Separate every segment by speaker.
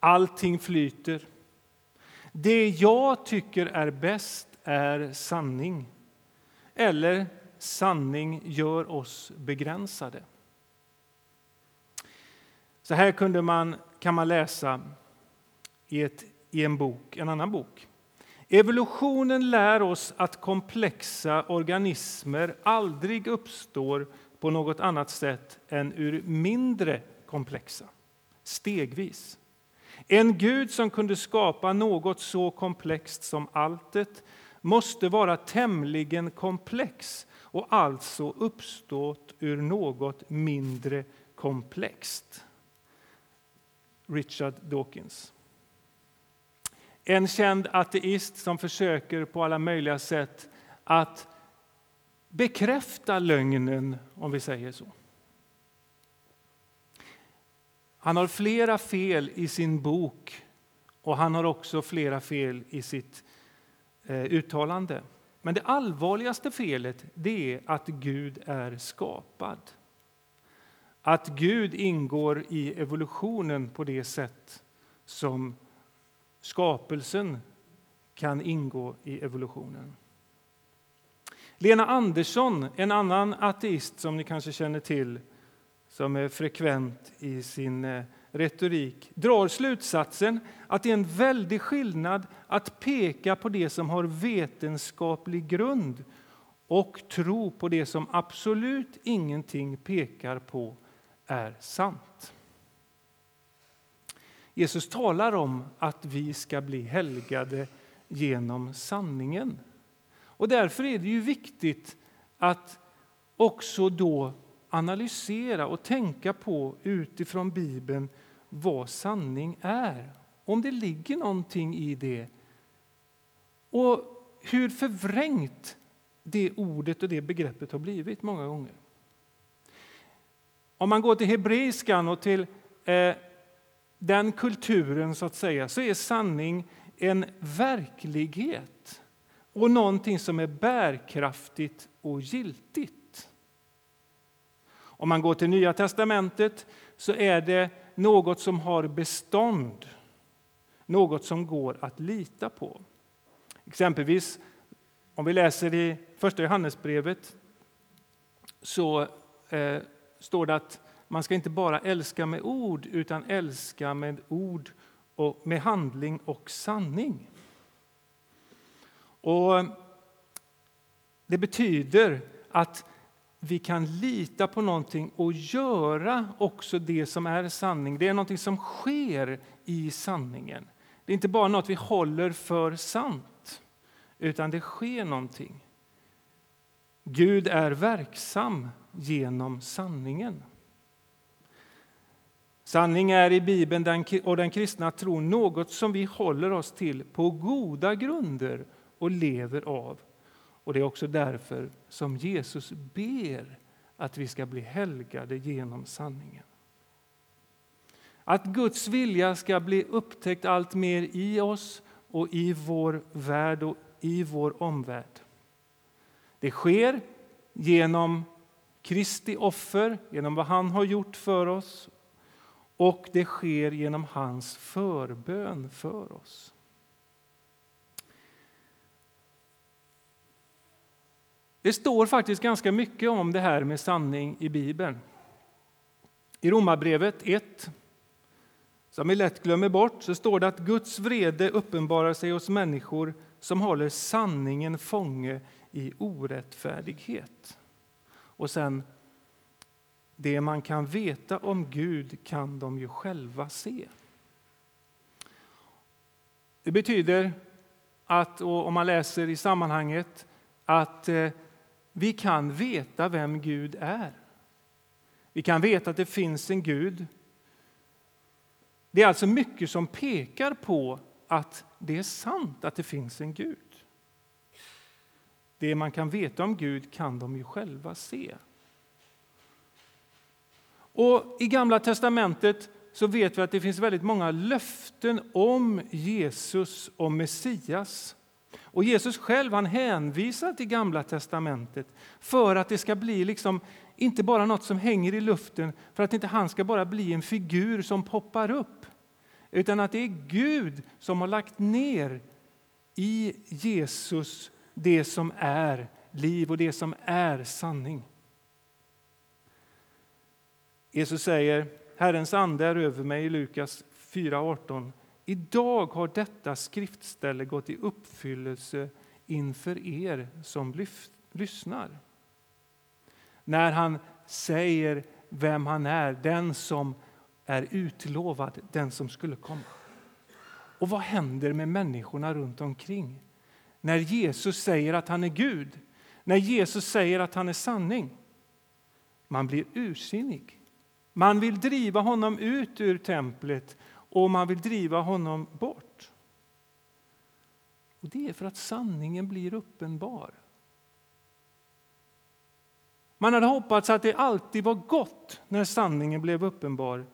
Speaker 1: Allting flyter. Det jag tycker är bäst är sanning. Eller sanning gör oss begränsade. Så här kunde man, kan man läsa i, ett, i en bok, en annan bok. Evolutionen lär oss att komplexa organismer aldrig uppstår på något annat sätt än ur mindre komplexa, stegvis. En Gud som kunde skapa något så komplext som alltet måste vara tämligen komplex och alltså uppstått ur något mindre komplext. Richard Dawkins. En känd ateist som försöker på alla möjliga sätt att bekräfta lögnen, om vi säger så. Han har flera fel i sin bok och han har också flera fel i sitt eh, uttalande. Men det allvarligaste felet det är att Gud är skapad. Att Gud ingår i evolutionen på det sätt som skapelsen kan ingå i evolutionen. Lena Andersson, en annan ateist som ni kanske känner till som är frekvent i sin eh, retorik, drar slutsatsen att det är en väldig skillnad att peka på det som har vetenskaplig grund och tro på det som absolut ingenting pekar på är sant. Jesus talar om att vi ska bli helgade genom sanningen. Och därför är det ju viktigt att också då analysera och tänka på utifrån Bibeln vad sanning är. Om det ligger någonting i det. Och hur förvrängt det ordet och det begreppet har blivit många gånger. Om man går till hebreiskan och till eh, den kulturen så att säga, så är sanning en verklighet och någonting som är bärkraftigt och giltigt. Om man går till Nya testamentet så är det något som har bestånd, något som går att lita på. Exempelvis om vi läser i Första Johannesbrevet så eh, står det att man ska inte bara älska med ord utan älska med ord och med handling och sanning. Och Det betyder att vi kan lita på någonting och göra också det som är sanning. Det är någonting som sker i sanningen. Det är inte bara något vi håller för sant, utan det sker någonting. Gud är verksam genom sanningen. Sanning är i Bibeln och den kristna tron något som vi håller oss till på goda grunder och lever av. Och Det är också därför som Jesus ber att vi ska bli helgade genom sanningen. Att Guds vilja ska bli upptäckt allt mer i oss och i vår värld och i vår omvärld. Det sker genom Kristi offer, genom vad han har gjort för oss och det sker genom hans förbön för oss. Det står faktiskt ganska mycket om det här med sanning i Bibeln. I Romarbrevet 1, som vi lätt glömmer bort, så står det att Guds vrede uppenbarar sig hos människor som håller sanningen fånge i orättfärdighet. Och sen, det man kan veta om Gud kan de ju själva se. Det betyder att, om man läser i sammanhanget, att eh, vi kan veta vem Gud är. Vi kan veta att det finns en Gud. Det är alltså mycket som pekar på att det är sant att det finns en Gud. Det man kan veta om Gud kan de ju själva se. Och I Gamla testamentet så vet vi att det finns väldigt många löften om Jesus och Messias. Och Jesus själv han hänvisar till Gamla testamentet för att det ska bli liksom inte bara något som hänger i luften, för att inte han ska bara bli en figur som poppar upp. utan att det är Gud som har lagt ner i Jesus det som är liv och det som är sanning. Jesus säger Herrens ande är över mig i Lukas 4.18. Idag har detta skriftställe gått i uppfyllelse inför er som lyssnar. När han säger vem han är, den som är utlovad, den som skulle komma. Och vad händer med människorna runt omkring? När Jesus säger att han är Gud, när Jesus säger att han är sanning. Man blir ursinnig. Man vill driva honom ut ur templet och man vill driva honom bort. Och Det är för att sanningen blir uppenbar. Man hade hoppats att det alltid var gott när sanningen blev uppenbar,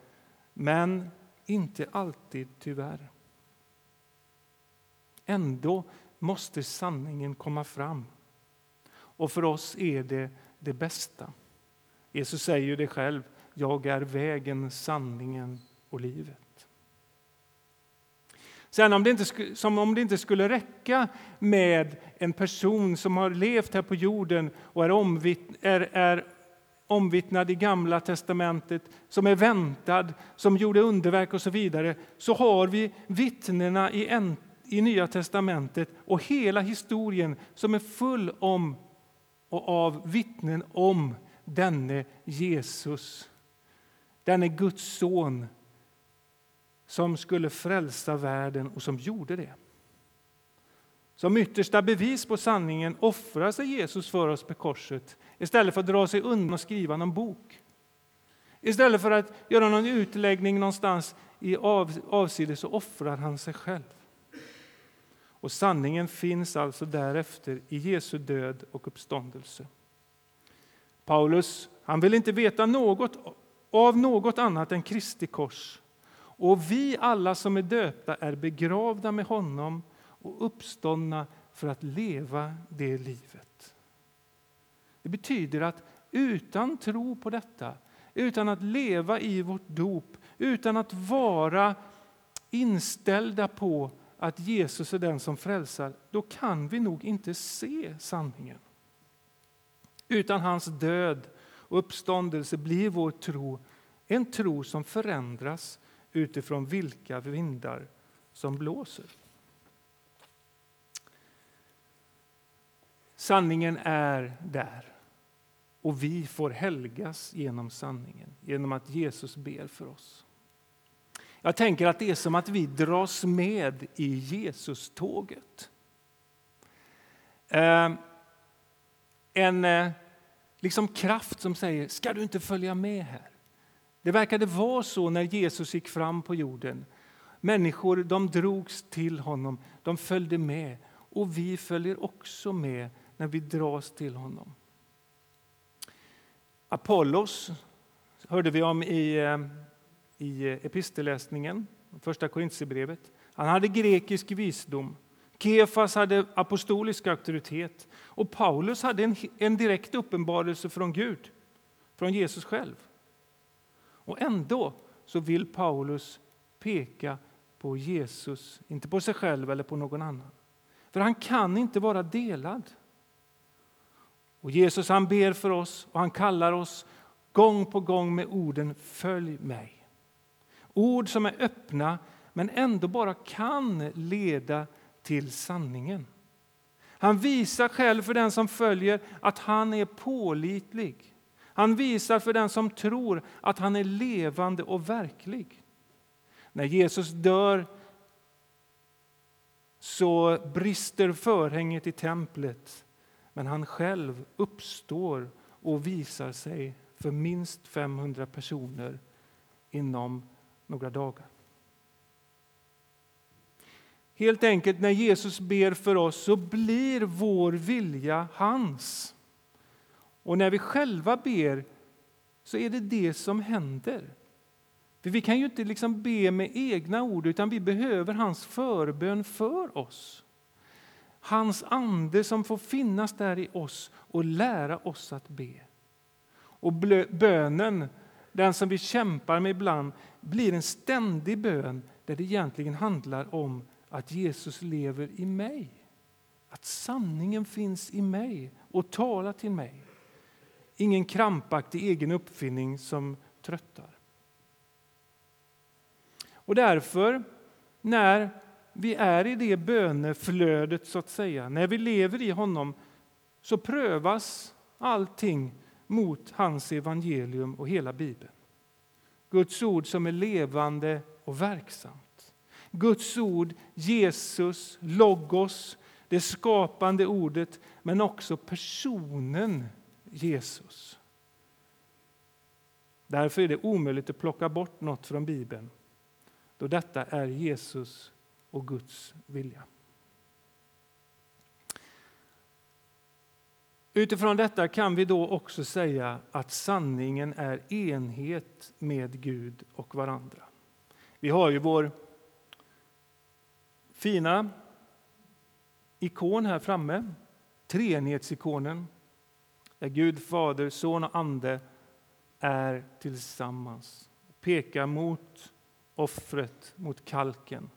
Speaker 1: men inte alltid tyvärr. Ändå måste sanningen komma fram. Och för oss är det det bästa. Jesus säger ju det själv. Jag är vägen, sanningen och livet. Sen om det inte, som om det inte skulle räcka med en person som har levt här på jorden och är, omvitt, är, är omvittnad i Gamla testamentet, som är väntad, som gjorde underverk och så vidare, så har vi vittnena i, en, i Nya testamentet och hela historien som är full om och av vittnen om denne Jesus, denne Guds son som skulle frälsa världen och som gjorde det. Som yttersta bevis på sanningen offrar sig Jesus för oss på korset istället för att dra sig undan och skriva någon bok. Istället för att göra någon utläggning någonstans i av, avsides så offrar han sig själv. Och sanningen finns alltså därefter i Jesu död och uppståndelse. Paulus han vill inte veta något av något annat än Kristi kors och vi alla som är döpta är begravda med honom och uppståndna för att leva det livet. Det betyder att utan tro på detta, utan att leva i vårt dop, utan att vara inställda på att Jesus är den som frälsar, då kan vi nog inte se sanningen. Utan hans död och uppståndelse blir vår tro en tro som förändras utifrån vilka vindar som blåser. Sanningen är där, och vi får helgas genom sanningen, genom att Jesus ber för oss. Jag tänker att det är som att vi dras med i Jesus-tåget. Ehm, en eh, liksom kraft som säger, ska du inte följa med här? Det verkade vara så när Jesus gick fram på jorden. Människor de drogs till honom, de följde med. Och vi följer också med när vi dras till honom. Apollos hörde vi om i, eh, i epistelläsningen, första Korintierbrevet. Han hade grekisk visdom. Kefas hade apostolisk auktoritet och Paulus hade en, en direkt uppenbarelse från Gud, från Jesus själv. Och ändå så vill Paulus peka på Jesus, inte på sig själv eller på någon annan. För han kan inte vara delad. Och Jesus han ber för oss och han kallar oss gång på gång med orden Följ mig. Ord som är öppna men ändå bara kan leda till sanningen. Han visar själv för den som följer att han är pålitlig. Han visar för den som tror att han är levande och verklig. När Jesus dör så brister förhänget i templet men han själv uppstår och visar sig för minst 500 personer inom några dagar. Helt enkelt, när Jesus ber för oss så blir vår vilja hans. Och när vi själva ber så är det det som händer. För Vi kan ju inte liksom be med egna ord, utan vi behöver hans förbön för oss. Hans ande som får finnas där i oss och lära oss att be. Och bönen den som vi kämpar med ibland, blir en ständig bön där det egentligen handlar om att Jesus lever i mig. Att sanningen finns i mig och talar till mig. Ingen krampaktig egen uppfinning som tröttar. Och därför, när vi är i det böneflödet, så att säga, när vi lever i honom, så prövas allting mot hans evangelium och hela Bibeln. Guds ord som är levande och verksamt. Guds ord, Jesus, Logos, det skapande ordet, men också personen Jesus. Därför är det omöjligt att plocka bort något från Bibeln, då detta är Jesus och Guds vilja. Utifrån detta kan vi då också säga att sanningen är enhet med Gud och varandra. Vi har ju vår fina ikon här framme, treenighetsikonen, där Gud, Fader, Son och Ande är tillsammans. Pekar mot offret, mot kalken.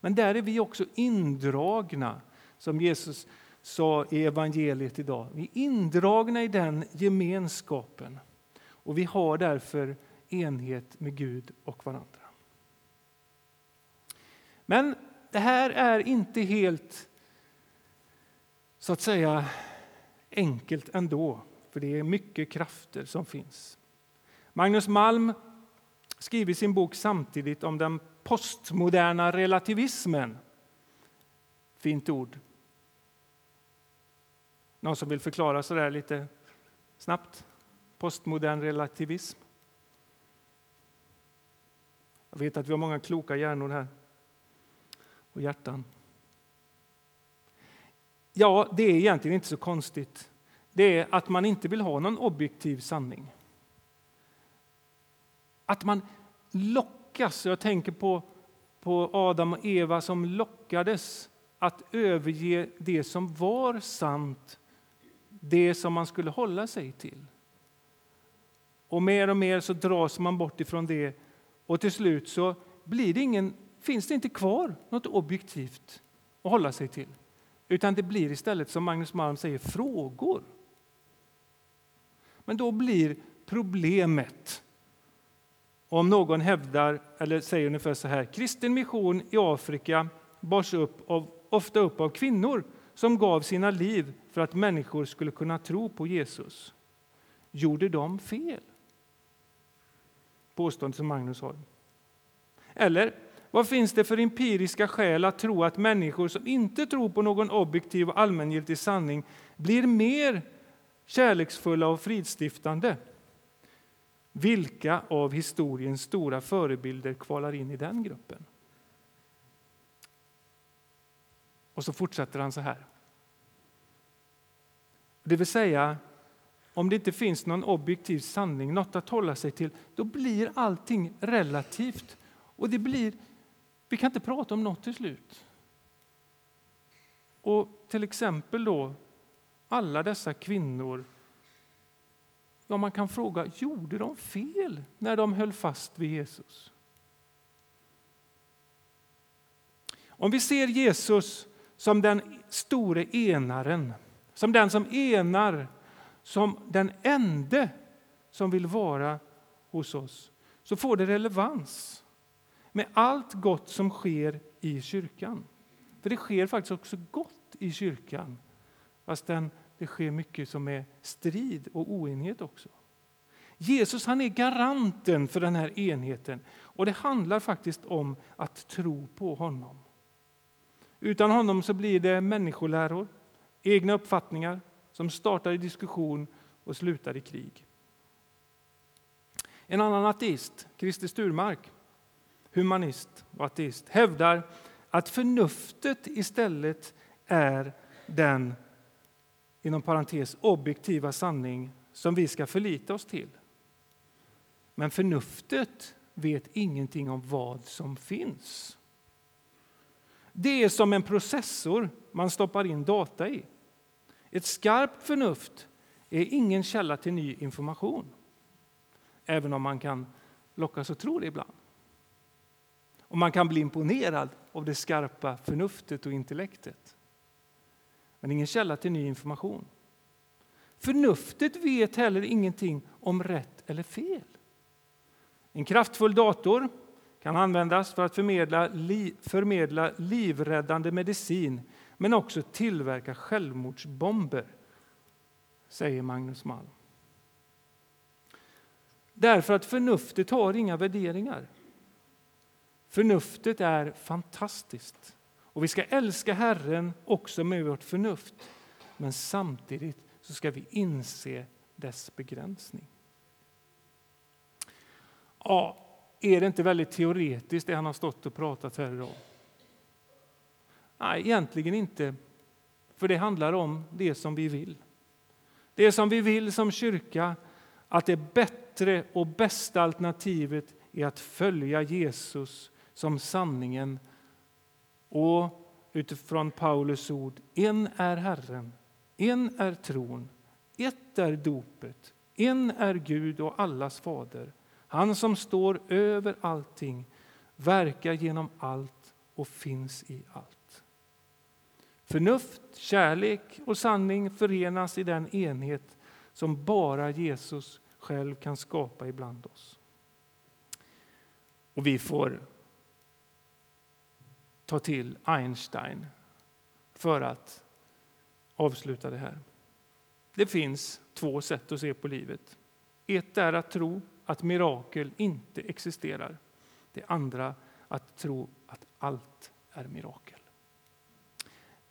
Speaker 1: Men där är vi också indragna, som Jesus sa i evangeliet idag. Vi är indragna i den gemenskapen och vi har därför enhet med Gud och varandra. Men det här är inte helt så att säga enkelt ändå, för det är mycket krafter som finns. Magnus Malm skriver i sin bok samtidigt om den postmoderna relativismen. Fint ord. Någon som vill förklara så där lite snabbt? Postmodern relativism. Jag vet att vi har många kloka hjärnor här och hjärtan. Ja, det är egentligen inte så konstigt. Det är att man inte vill ha någon objektiv sanning. Att man lockas, jag tänker på, på Adam och Eva som lockades att överge det som var sant, det som man skulle hålla sig till. Och mer och mer så dras man bort ifrån det och till slut så blir det ingen, finns det inte kvar något objektivt att hålla sig till. Utan det blir istället, som Magnus Malm säger, frågor. Men då blir problemet om någon hävdar, eller säger ungefär så här, kristen mission i Afrika bars upp av, ofta upp av kvinnor som gav sina liv för att människor skulle kunna tro på Jesus. Gjorde de fel? Påståendet som Magnus har. Eller vad finns det för empiriska skäl att tro att människor som inte tror på någon objektiv och allmängiltig sanning blir mer kärleksfulla och fridstiftande? Vilka av historiens stora förebilder kvalar in i den gruppen? Och så fortsätter han så här. Det vill säga, om det inte finns någon objektiv sanning, något att hålla sig till, då blir allting relativt. Och det blir vi kan inte prata om något till slut. Och till exempel då alla dessa kvinnor. Ja, man kan fråga, gjorde de fel när de höll fast vid Jesus? Om vi ser Jesus som den store enaren, som den som enar, som den ende som vill vara hos oss, så får det relevans med allt gott som sker i kyrkan. För det sker faktiskt också gott i kyrkan, fastän det sker mycket som är strid och oenighet också. Jesus han är garanten för den här enheten och det handlar faktiskt om att tro på honom. Utan honom så blir det människoläror, egna uppfattningar som startar i diskussion och slutar i krig. En annan ateist, Christer Sturmark, humanist och ateist, hävdar att förnuftet istället är den inom parentes objektiva sanning som vi ska förlita oss till. Men förnuftet vet ingenting om vad som finns. Det är som en processor man stoppar in data i. Ett skarpt förnuft är ingen källa till ny information. även om man kan lockas att tro det ibland. Och man kan bli imponerad av det skarpa förnuftet och intellektet. Men ingen källa till ny information. Förnuftet vet heller ingenting om rätt eller fel. En kraftfull dator kan användas för att förmedla, li, förmedla livräddande medicin men också tillverka självmordsbomber, säger Magnus Malm. Därför att förnuftet har inga värderingar. Förnuftet är fantastiskt. Och vi ska älska Herren också med vårt förnuft. Men samtidigt så ska vi inse dess begränsning. Ja, är det inte väldigt teoretiskt det han har stått och pratat här idag? Nej, egentligen inte. För det handlar om det som vi vill. Det som vi vill som kyrka, att det bättre och bästa alternativet är att följa Jesus som sanningen och utifrån Paulus ord, en är Herren, en är tron, ett är dopet, en är Gud och allas fader. Han som står över allting, verkar genom allt och finns i allt. Förnuft, kärlek och sanning förenas i den enhet som bara Jesus själv kan skapa ibland oss. Och vi får ta till Einstein för att avsluta det här. Det finns två sätt att se på livet. Ett är att tro att mirakel inte existerar. Det andra att tro att allt är mirakel.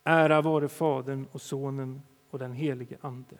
Speaker 1: Ära vare Fadern och Sonen och den helige Ande.